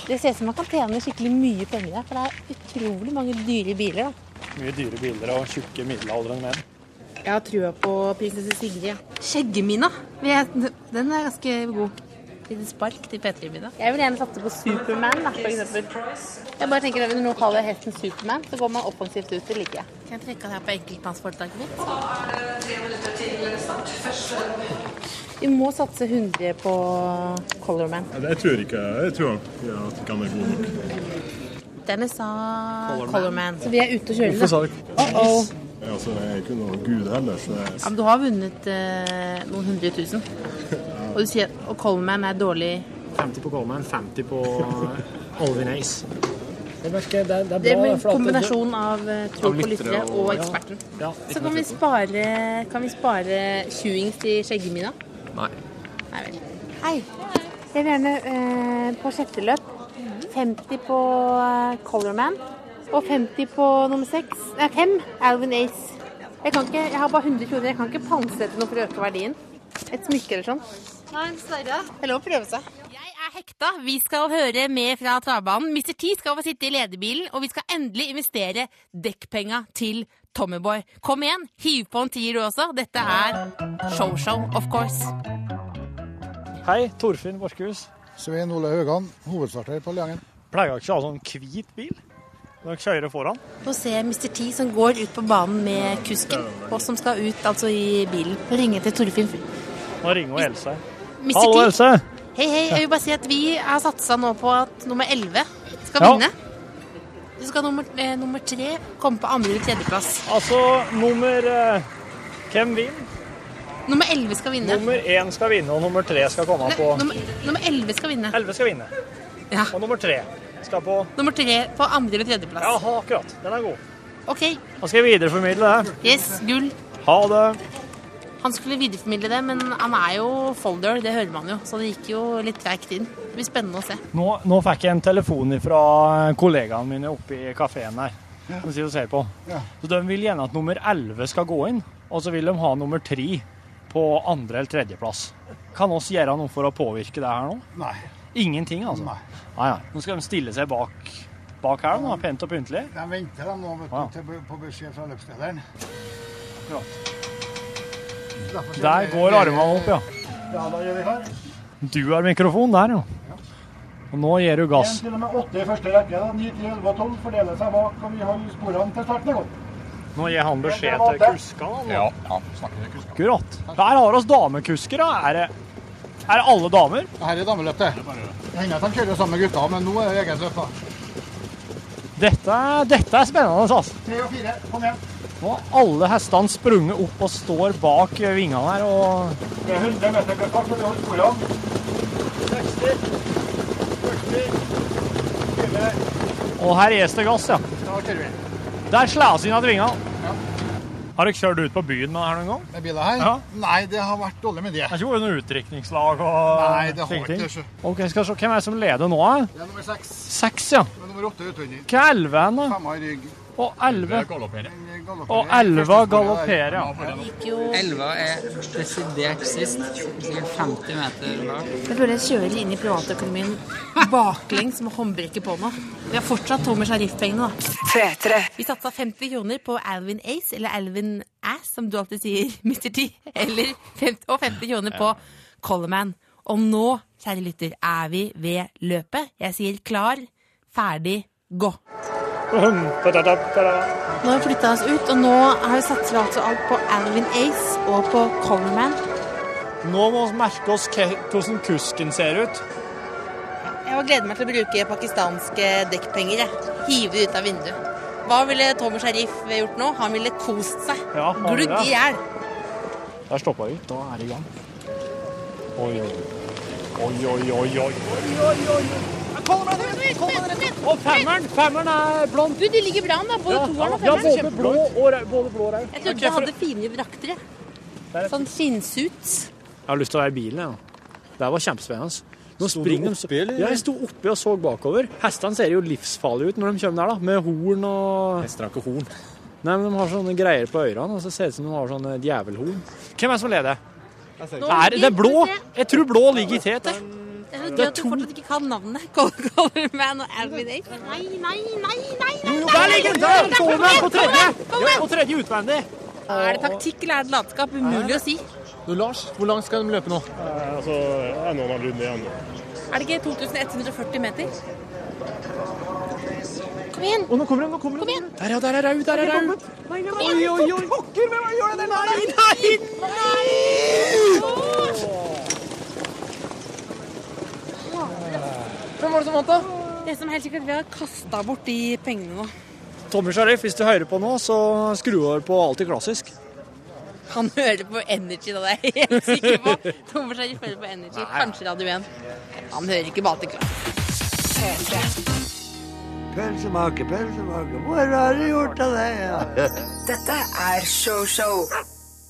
Det ser ut som man kan tjene skikkelig mye penger der, for det er utrolig mange dyre biler. da. Mye dyre biler og tjukke middelaldrende menn. Jeg har trua på prinsesse Sigrid. ja. Skjeggemina, den er ganske god. Lite spark til P3-middag. Jeg vil gjerne satse på Superman, da, for eksempel. Jeg bare tenker at Når noen kaller hesten Superman, så går man offensivt ut. Det liker jeg. Kan jeg trekke her på enkeltmannsforetaket mitt? Vi må satse 100 på Colorman. Jeg tror ikke jeg tror ja, at ikke han er god nok. Denne sa Colorman. Så vi er ute og kjører. Hvorfor sa da. du Uh -oh. Ja, altså, jeg er ikke noen gud heller, så Ja, men du har vunnet eh, noen hundre tusen. Og du sier at Coleman er dårlig 50 på Coleman, 50 på Alvin Ace. Det, merker, det, det er bra. Det blir en kombinasjon av eh, tro på lyttere og eksperten. ja. Ja, Så kan vi spare, kan vi spare 20-ings til skjeggemina? Nei. Nei vel. Hei. Jeg vil gjerne eh, på sjette løp 50 på eh, Colorman og 50 på nummer 6. Nei, 5 Alvin Ace. Jeg, kan ikke, jeg har bare 100 kroner. Jeg kan ikke pantsette noe for å øke verdien. Et smykke eller sånn. Nei, dessverre. Det er lov å prøve seg. Jeg er hekta. Vi skal høre med fra travbanen. Mr. T skal få sitte i lederbilen, og vi skal endelig investere dekkpenga til Tommyboy. Kom igjen, hiv på en tier du også. Dette er Show-show, of course. Hei, Torfinn Borchhus. Svein Ole Haugan, hovedstarter på Leangen. Pleier dere ikke å ha sånn hvit bil? Når dere kjører foran? Nå ser jeg Mr. T som går ut på banen med kusken, og som skal ut altså i bilen. Ringe til Torfinn. Nå ringer hun Else. Mr. Hallo, Else. Hei, hei. Jeg vil bare si at vi har satsa nå på at nummer 11 skal Ja. vinne. Så skal nummer, eh, nummer tre komme på andre- eller tredjeplass. Altså, nummer eh, Hvem vinner? Nummer 11 skal vinne. Nummer én skal vinne, og nummer tre skal komme Ne, på nummer, nummer 11 skal vinne. 11 skal vinne. Og nummer tre skal på Nummer tre på andre- eller tredjeplass. Ja, akkurat. Den er god. OK. Da skal jeg videreformidle det. Yes, gull. Ha det. Han skulle videreformidle det, men han er jo folder, det hører man jo. Så det gikk jo litt treigt inn. Det blir spennende å se. Nå, nå fikk jeg en telefon fra kollegaene mine oppe i kafeen her. Som sitter og ser på. Ja. Så De vil gjerne at nummer 11 skal gå inn, og så vil de ha nummer 3 på andre- eller tredjeplass. Kan oss gjøre noe for å påvirke det her nå? Nei. Ingenting, altså? Nei. Nei, nei. Nå skal de stille seg bak, bak her, nå, pent og pyntelig. De venter de nå vet du, Ja. på beskjed fra løpslederen. Ja. Der går armene opp, ja. Ja, da gjør vi klar. Du har mikrofon der, ja. Og nå gir du gass. 1 til og med 8 i første rekke. da. Ni, ti, elleve og tolv fordeler seg bak, og vi holder sporene til starten går. Nå gir han beskjed til kuskene. Ja, ja, snakker med kuskene. Akkurat. Der har oss damekusker, da. Er det, er det alle damer? Her er dameløpet. det. Det hender at de kjører sammen med gutta, men nå er det eget løp. Dette, er- dette er spennende, altså. Tre og fire, kom igjen. Nå har alle hestene sprunget opp og står bak vingene her. og... Det er 100 meter til fart, så vi holder sporene. 60, 40, 20, Og her er det gass, ja. Da kjører vi. Der slås inn av vingene. Har dere kjørt ut på byen med det her noen gang? Med biler her? Ja. Nei, det har vært dårlig med det. Det har ikke vært noe utdrikningslag og Nei, det har ikke det. Ok, skal se. Hvem er det som leder nå? Det er nummer seks. Seks, ja. Det er nummer åtte utvendig. Hva er elleve hen, da? Femma i rygg. Og elleve. Og elleve galopperer, ja. Elva er desidert sist. Sikkert 50 meter bak. Jeg føler jeg kjører inn i privatøkonomien baklengs med håndbrekket på nå. Vi har fortsatt Tomer Sharif-pengene, da. Vi satsa 50 kroner på Alvin Ace, eller Alvin Ass, som du alltid sier, Mr. T, eller 50, og 50 kroner på Colorman. Og nå, kjære lytter, er vi ved løpet. Jeg sier klar, ferdig, gå. Nå har vi flytta oss ut, og nå har vi satt altså alt på Alvin Ace og på Coverman. Nå må vi merke oss hvordan kusken ser ut. Jeg gleder meg til å bruke pakistanske dekkpenger. Jeg. Hive det ut av vinduet. Hva ville Tomer Sharif gjort nå? Han ville kost seg. Ja, Glugg i hjel. Der stoppa vi. Da er det i gang. Oi, oi, oi, oi, oi, oi. Og femmeren! Femmeren er blond. Du, de ligger bra an, da. Både toeren og ja, femmeren. både blå og rød. Både blå og rød. Jeg trodde du de hadde fine drakter. Sånn skinnsuits. Jeg har lyst til å være i bilen, jeg. da. Det var kjempespennende. Nå springer de eller? Ja, jeg sto oppi og så bakover. Hestene ser jo livsfarlige ut når de kommer der, da. Med horn og Hester har ikke horn. Nei, men de har sånne greier på ørene, og så ser det ut som de har sånne djevelhorn. Hvem er det som leder? Nå Er det, det er blå? Jeg tror blå ligger i tet. Jeg. Det er så gøy er at du fortsatt ikke kan navnet. Coverman og Alvin Ace. Nei, nei, nei, nei! nei, Jo, der ligger den! Der! Coleman på tredje! På tredje utvendig. Er det taktikk eller er det latskap? Umulig å si. Du, Lars, hvor langt skal de løpe nå? altså, en og en halv igjen. Er det ikke 2140 meter? Kom igjen! Oh, nå kommer de, nå kommer de. Kom igjen! Der, ja, der er Rau, der er Rau. Oi, Oi, oi, oi. Pokker, hvem gjør det? Nei, nei, Hvem var det som vant, da? Det som helt sikkert vi har kasta bort de pengene nå. Tommy Sharif, hvis du hører på nå, så skru over på Alltid klassisk. Han hører på Energy, da, det er jeg helt sikker på. Thomas Sharif hører på Energy, kanskje Radio 1. Han hører ikke på Alltid klassisk. Pølsemake, pølsemake, hvor har du gjort av det? Dette er Show-Show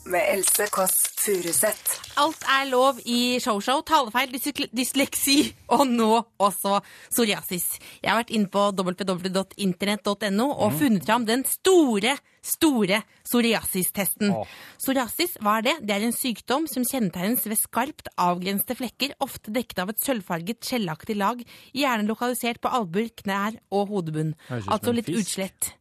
med Else Kåss Furuseth. Alt er lov i show-show. Talefeil, dysleksi og nå også psoriasis. Jeg har vært inne på www.internett.no og funnet fram den store, store psoriasistesten. Psoriasis, hva er det? Det er en sykdom som kjennetegnes ved skarpt avgrensede flekker, ofte dekket av et sølvfarget, skjellaktig lag, gjerne lokalisert på albuer, knær og hodebunn. Altså litt utslett.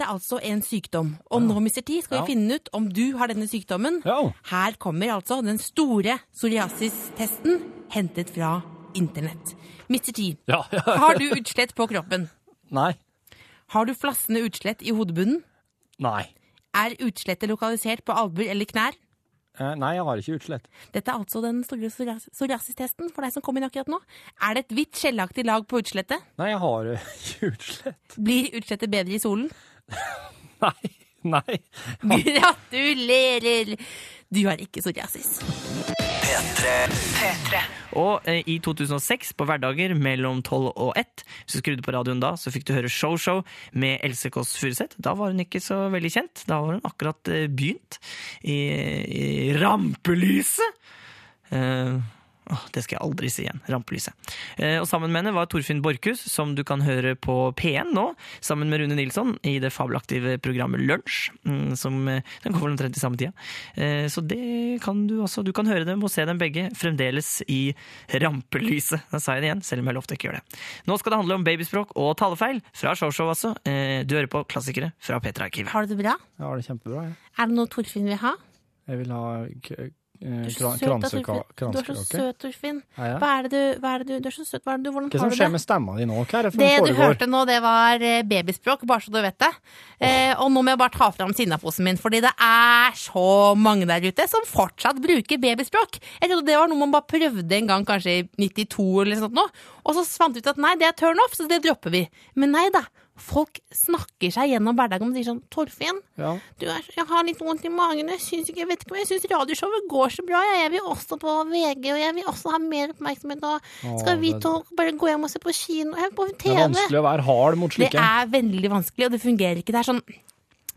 Det er altså en sykdom. Og nå, Mr. T, skal vi Ja. finne ut om du har denne sykdommen. Her kommer altså den store psoriasistesten hentet fra internett. Mr. T, Ja, ja. har du utslett på kroppen? Nei. Har du flassende utslett i hodebunnen? Nei. Er utslettet lokalisert på albuer eller knær? Eh, Nei, jeg har ikke utslett. Dette er altså den store psorias- psoriasistesten for deg som kom inn akkurat nå. Er det et hvitt, skjellaktig lag på utslettet? Nei, jeg har eh, ikke utslett. Blir utslettet bedre i solen? Nei. Nei. Gratulerer! Du har ikke psoriasis. Og eh, i 2006, på hverdager mellom 12 og 1, hvis du skrudde på radioen da, så fikk du høre Show Show med Else Kåss Furuseth. Da var hun ikke så veldig kjent. Da var hun akkurat eh, begynt i, i rampelyset. Eh, åh, det skal jeg aldri si igjen. Rampelyset. Eh, og sammen med henne var Torfinn Borchhus, som du kan høre på P1 nå, sammen med Rune Nilsson i det fabelaktive programmet Lunsj, mm, som eh, den kommer omtrent i samme tida. Eh, så det kan du også. Du kan høre dem og se dem begge fremdeles i rampelyset. Da sa jeg det igjen, selv om jeg lovte ikke å gjøre det. Nå skal det handle om babyspråk og talefeil fra Showshow, altså. Eh, du hører på klassikere fra P3-arkivet. Har du det bra? Jeg har det kjempebra. Jeg, Er det noe Torfinn vil ha? jeg vil ha eh, Du er så søt, Torfinn. Du? Hva er det du, hva er det du, du er så søt. Hva er det du, hvordan Hva har som skjer med stemma di nå? Hva er det for Det du hørte nå, det var eh, babyspråk, bare så du vet det. Eh, og nå må jeg bare ta fram sinnaposen min, fordi det er så mange der ute som fortsatt bruker babyspråk. Jeg trodde det var noe man bare prøvde en gang, kanskje i 92 eller sånt nå. Og så fant vi ut at nei, det er turn off, så det dropper vi. Men nei da. Folk snakker seg gjennom hverdagen og sier sånn 'Torfinn, Ja. du er, jeg har litt vondt i magen. Jeg, syns ikke, jeg vet ikke men jeg syns radioshowet går så bra. Jeg, jeg vil også på VG, og jeg vil også ha mer oppmerksomhet. Og skal vi to bare gå hjem og se på kino? Jeg på TV. Det er vanskelig å være hard mot slike. Det er veldig vanskelig, og det fungerer ikke. Det er sånn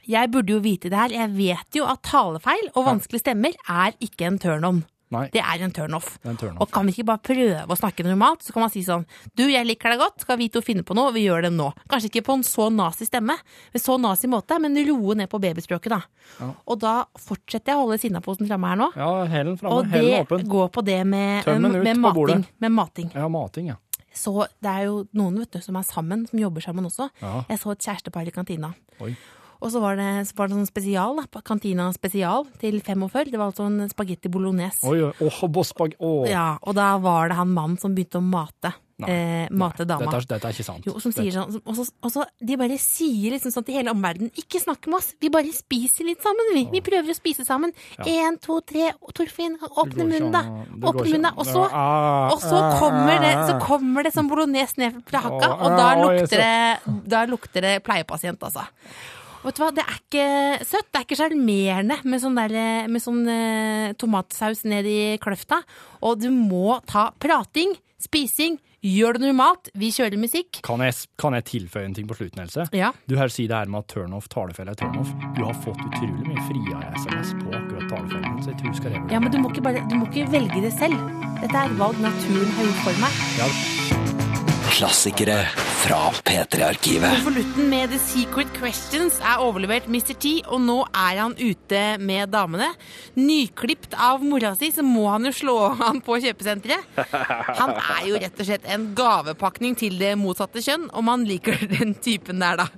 Jeg burde jo vite det her. Jeg vet jo at talefeil og vanskelige stemmer er ikke en turn-on. Nei. Det er en turn-off. Turn-off. Og kan vi ikke bare prøve å snakke normalt? Så kan man si sånn Du, jeg liker deg godt. Skal vi to finne på noe? Vi gjør det nå. Kanskje ikke på en så nazi stemme, med så nazi måte, men roe ned på babyspråket, da. Ja. Og da fortsetter jeg å holde sinnaposen framme her nå. Ja, helen framme, Og det åpen. går på det med, med, på mating, med mating. Ja, mating, ja. Så det er jo noen vet du, som er sammen, som jobber sammen også. Ja. Jeg så et kjærestepar i kantina. Oi. Og så var det, så var det sånn spesial, da, på kantina spesial til 45. Det var altså en spagetti bolognese. Oi, oi, åh, bossbag, oh. Ja, og da var det han mannen som begynte å mate. eh, mate dama. Dette dette er ikke sant. Jo, som sier sånn, og så, og så De bare sier liksom sånn til hele omverdenen Ikke snakk med oss, vi bare spiser litt sammen, vi. Vi prøver å spise sammen. Én, to, tre, Torfinn, åpne munnen, da. Åpne munnen, da. Og så, Ah, og så ah, kommer det ah. Så kommer det som bolognese ned fra hakka, og da ah, lukter det Da lukter det pleiepasient, altså. Vet du hva, Det er ikke søtt, det er ikke sjarmerende med sånn, der, med sånn eh, tomatsaus ned i kløfta. Og du må ta prating, spising, gjør det normalt. Vi kjører musikk. Kan jeg, kan jeg tilføye en ting på slutten, Else? Ja. Du her sier det her med at turnoff, talefelle er turnoff. Du har fått utrolig mye fria SMS på akkurat talefellen, så jeg tror du skal revurdere Ja, men du må, ikke bare, du må ikke velge det selv. Dette er et valg naturen har gjort for meg. Ja. Klassikere fra P3-arkivet. Konvolutten med The Secret Questions er overlevert Mr. T, og nå er han ute med damene. Nyklipt av mora si, så må han jo slå han på kjøpesenteret. Han er jo rett og slett en gavepakning til det motsatte kjønn, om man liker den typen der, da.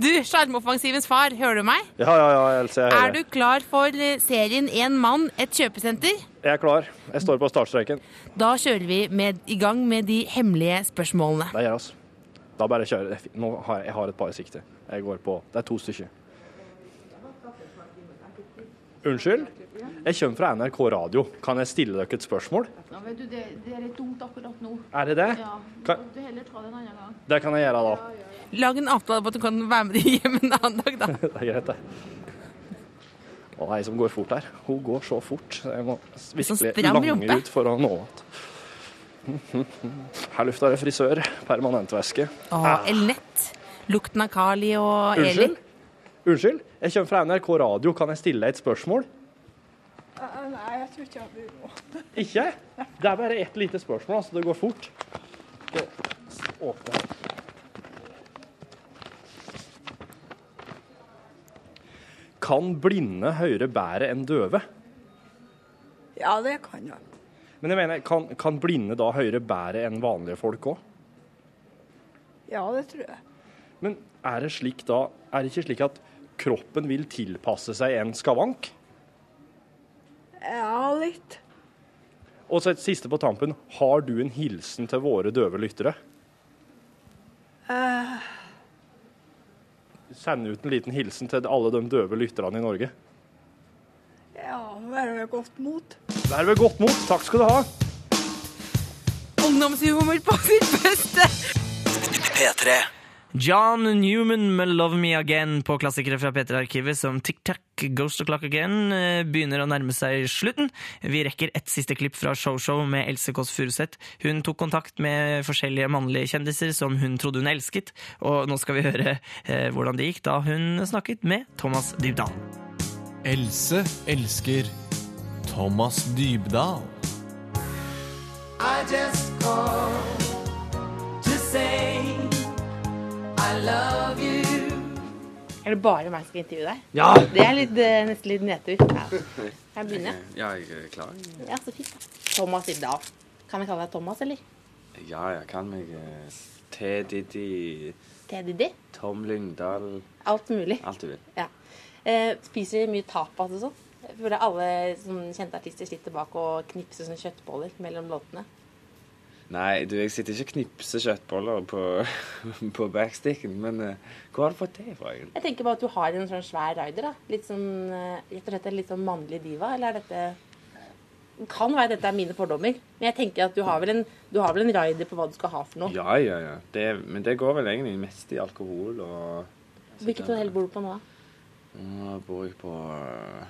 Du, Sjarmoffensivens far, hører du meg? Ja, ja, ja, Else. Jeg Er du klar for eh, serien En mann, et kjøpesenter? Jeg er klar. Jeg står på startstreken. Da kjører vi med, i gang med de hemmelige spørsmålene. Det gjør oss. Da bare kjører jeg. Nå har jeg, jeg har et par i sikte. Jeg går på Det er to stykker. Unnskyld? Jeg kommer fra NRK Radio. Kan jeg stille dere et spørsmål? Ja, vet du, det, det er litt dumt akkurat nå. Er det det? Ja. Kan- Du heller ta det en annen gang. Det kan jeg gjøre, da. Lag en avtale på at du kan være med hjem en annen dag, da. Det er greit, det. Og ei som går fort her. Hun går så fort. så Jeg må virkelig lange ut for å nå henne. Her lufta det frisør. Permanentvæske. Å, Elnett. Lukten av Kali og Unnskyld? Elin. Unnskyld? Jeg kommer fra NRK Radio. Kan jeg stille deg et spørsmål? Nei, jeg tror ikke jeg blir råd. Ikke? Det er bare ett lite spørsmål, altså. Det går fort. Skal åpner her. Kan blinde høre bedre enn døve? Ja, det kan de. Men jeg mener, kan, kan blinde da høre bedre enn vanlige folk òg? Ja, det tror jeg. Men er det slik da Er det ikke slik at kroppen vil tilpasse seg en skavank? Ja, litt. Og så et siste på tampen. Har du en hilsen til våre døve lyttere? Eh, Send ut en liten hilsen til alle de døve lytterne i Norge. ja, vær ved godt mot. Vær ved godt mot. Takk skal du ha. Ungdomshumor på sitt beste. P3. John Newman med 'Love Me Again' på klassikere fra P3-arkivet som Tic Tac, Ghost O'Clock Again eh, begynner å nærme seg slutten. Vi rekker et siste klipp fra Show-Show med Else Kåss Furuseth. Hun tok kontakt med forskjellige mannlige kjendiser som hun trodde hun elsket, og nå skal vi høre eh, hvordan det gikk da hun snakket med Thomas Dybdahl. Else elsker Thomas Dybdahl. I just called to say. Er det bare meg som skal intervjue deg? Ja. Det er litt, eh, nesten litt nedtur. Ja. Kan jeg begynne? Ja, jeg er klar. Ja, så fint. Thomas Ildal. Kan jeg kalle deg Thomas, eller? Ja, jeg kan meg eh, T. Diddy, T-Diddy? Tom Lyngdal Alt mulig. Alt du vil. Ja. Eh, spiser mye tapas og sånn? Jeg føler alle som kjente artister sitter bak og knipser sånne kjøttboller mellom låtene. Nei, du, jeg sitter ikke og knipser kjøttboller på, på backsticken, men uh, hvor har du fått det fra, egentlig? Jeg tenker bare at du har en sånn svær rider. da. Litt sånn, eh, Rett og slett en litt sånn mannlig diva, eller er dette Det kan være dette er mine fordommer, men jeg tenker at du har vel en, du har vel en rider på hva du skal ha for noe. Ja, ja, ja. Det, men det går vel egentlig mest i alkohol og Hvilket hotell bor du på nå? da? Nå bor jeg på øh,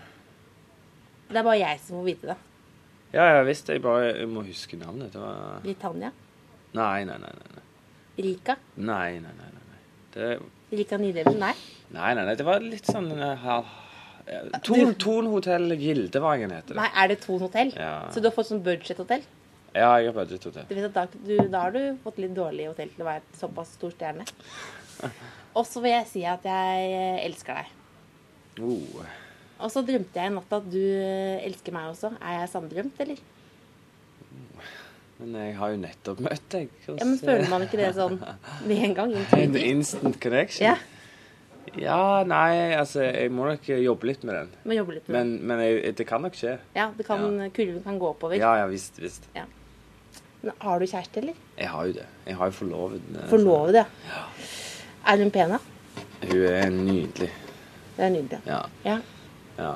Det er bare jeg som må vite det. Ja, ja visst. Jeg bare jeg må huske navnet. Det var Britannia? Nei, nei, nei. nei. Rika? Nei, nei, nei. nei. Det, Rika Nidelven? Nei. nei, nei, nei. Det var litt sånn uh, Ton, Ton, Tonhotell Gildevagen heter det. Nei, Er det Ton hotell? Ja. Så du har fått sånn budget-hotell? Ja, jeg har budgethotell. Du vet at da, du, da har du fått litt dårlig hotell til å være et såpass stor stjerne. Og så vil jeg si at jeg eh, elsker deg. Oh. Og så drømte jeg i natt at du eh, elsker meg også. Er jeg sanndrømt, eller? Men jeg har jo nettopp møtt deg. Ja, men Føler man ikke det sånn med en gang? En instant connection? Ja. Ja, nei, altså Jeg må nok jobbe litt med den. Må jobbe litt med Men, men jeg, det kan nok skje. Ja, det kan, kurven kan gå oppover. Ja, ja, visst, visst. Ja. Men har du kjæreste, eller? Jeg har jo det. Jeg har jo forlovet. eh, Forlovet, ja. Er hun pen, da? Hun er nydelig. Det er nydelig. Ja. Ja. Ja.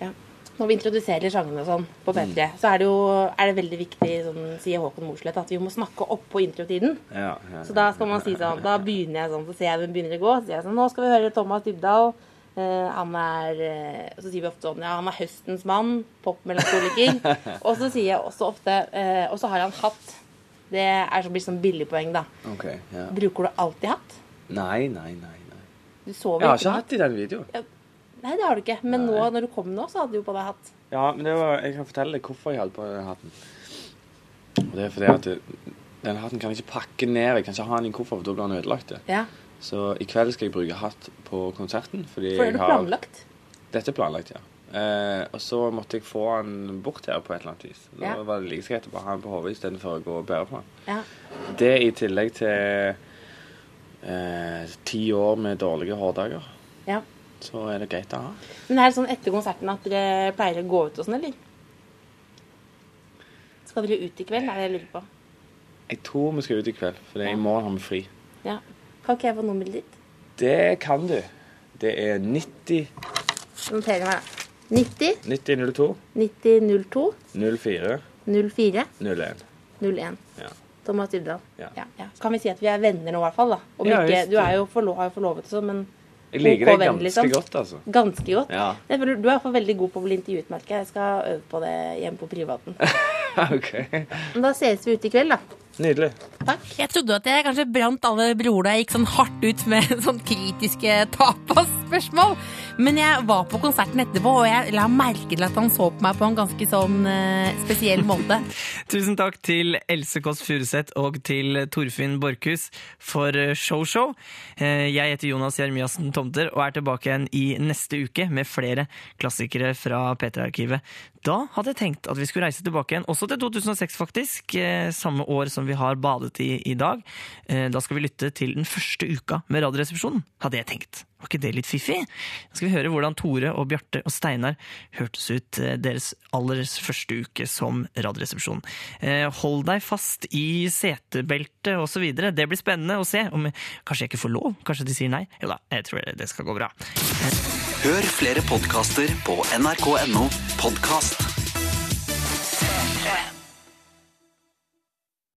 ja. Når vi introduserer sjangene og sånn på P3, så er det jo er det veldig viktig, sånn, sier Håkon Mosleth, at vi må snakke opp på introtiden. Ja, ja. Så da skal man si sånn Da begynner jeg sånn, så ser jeg den begynner å gå. Så sier jeg sånn Nå skal vi høre Thomas Dybdahl. Uh, han er uh, Så sier vi ofte sånn Ja, han er høstens mann. Popmelankoliker. og så sier jeg også ofte uh, Og så har han hatt. Det er så blir sånn billigpoeng, da. Okay, Ja. Bruker du alltid hatt? Nei, nei, nei. nei. Du sover Jeg har ikke hatt i den videoen. Nei, det har du ikke. Men nå, når du kom nå, så hadde du jo på deg hatt. Ja, men det var, jeg kan fortelle deg hvorfor jeg hadde på den hatten. Og det er fordi at den hatten kan jeg ikke pakke ned. Jeg kan ikke ha den i en koffert, for da blir den ødelagt. Ja. Så i kveld skal jeg bruke hatt på konserten. Fordi For er det har planlagt? Dette er planlagt, ja. Eh, og så måtte jeg få han bort her på et eller annet vis. Da Ja. var det like greit å bare ha han på hodet istedenfor å gå og bære på han. Ja. Det i tillegg til eh, ti år med dårlige hårdager, ja. Så er det greit å ha. Men er det sånn etter konserten at dere pleier å gå ut og sånn, eller? Skal dere ut i kveld? Er det jeg lurer på. Jeg tror vi skal ut i kveld, for i morgen har vi fri. Ja. Kan ikke jeg få nummeret ditt? Det kan du. Det er 90 Noterer meg. da. 90 9002 9002 04 04 01. 01. Ja. Thomas Dybdahl. Ja. Ja, ja. Kan vi si at vi er venner nå, i hvert fall? da? Om Ja, ikke, du er jo forlo har jo forlovet og sånn, men Jeg liker OK det ganske liksom. godt, altså. Ganske godt. Ja. Jeg føler, du er i hvert fall veldig god på å bli intervjuet, merker jeg. Jeg skal øve på det hjemme på privaten. OK. Men da ses vi ute i kveld, da. Nydelig. Takk. Jeg trodde at jeg kanskje brant alle broer da jeg gikk sånn hardt ut med sånn kritiske tapas-spørsmål. Men jeg var på konserten etterpå, og jeg la merke til at han så på meg på en ganske sånn eh, spesiell måte. Tusen takk til Else Kåss Furuseth og til Torfinn Borchhus for show-show. Jeg heter Jonas Jeremiassen Tomter og er tilbake igjen i neste uke med flere klassikere fra P3-arkivet. Da hadde jeg tenkt at vi skulle reise tilbake igjen, også til 2006 faktisk, eh, samme år som vi har badet i i dag. Eh, Da skal vi lytte til den første uka med Radioresepsjonen, hadde jeg tenkt. Var ikke det litt fiffig? Nå skal vi høre hvordan Tore og Bjarte og Steinar hørtes ut eh, deres aller første uke som Radioresepsjon. Eh, Hold deg fast i setebeltet osv. Det blir spennende å se om Kanskje jeg ikke får lov? Kanskje de sier nei? Jo da, jeg tror det skal gå bra. Hør flere podkaster på nrk.no podkast.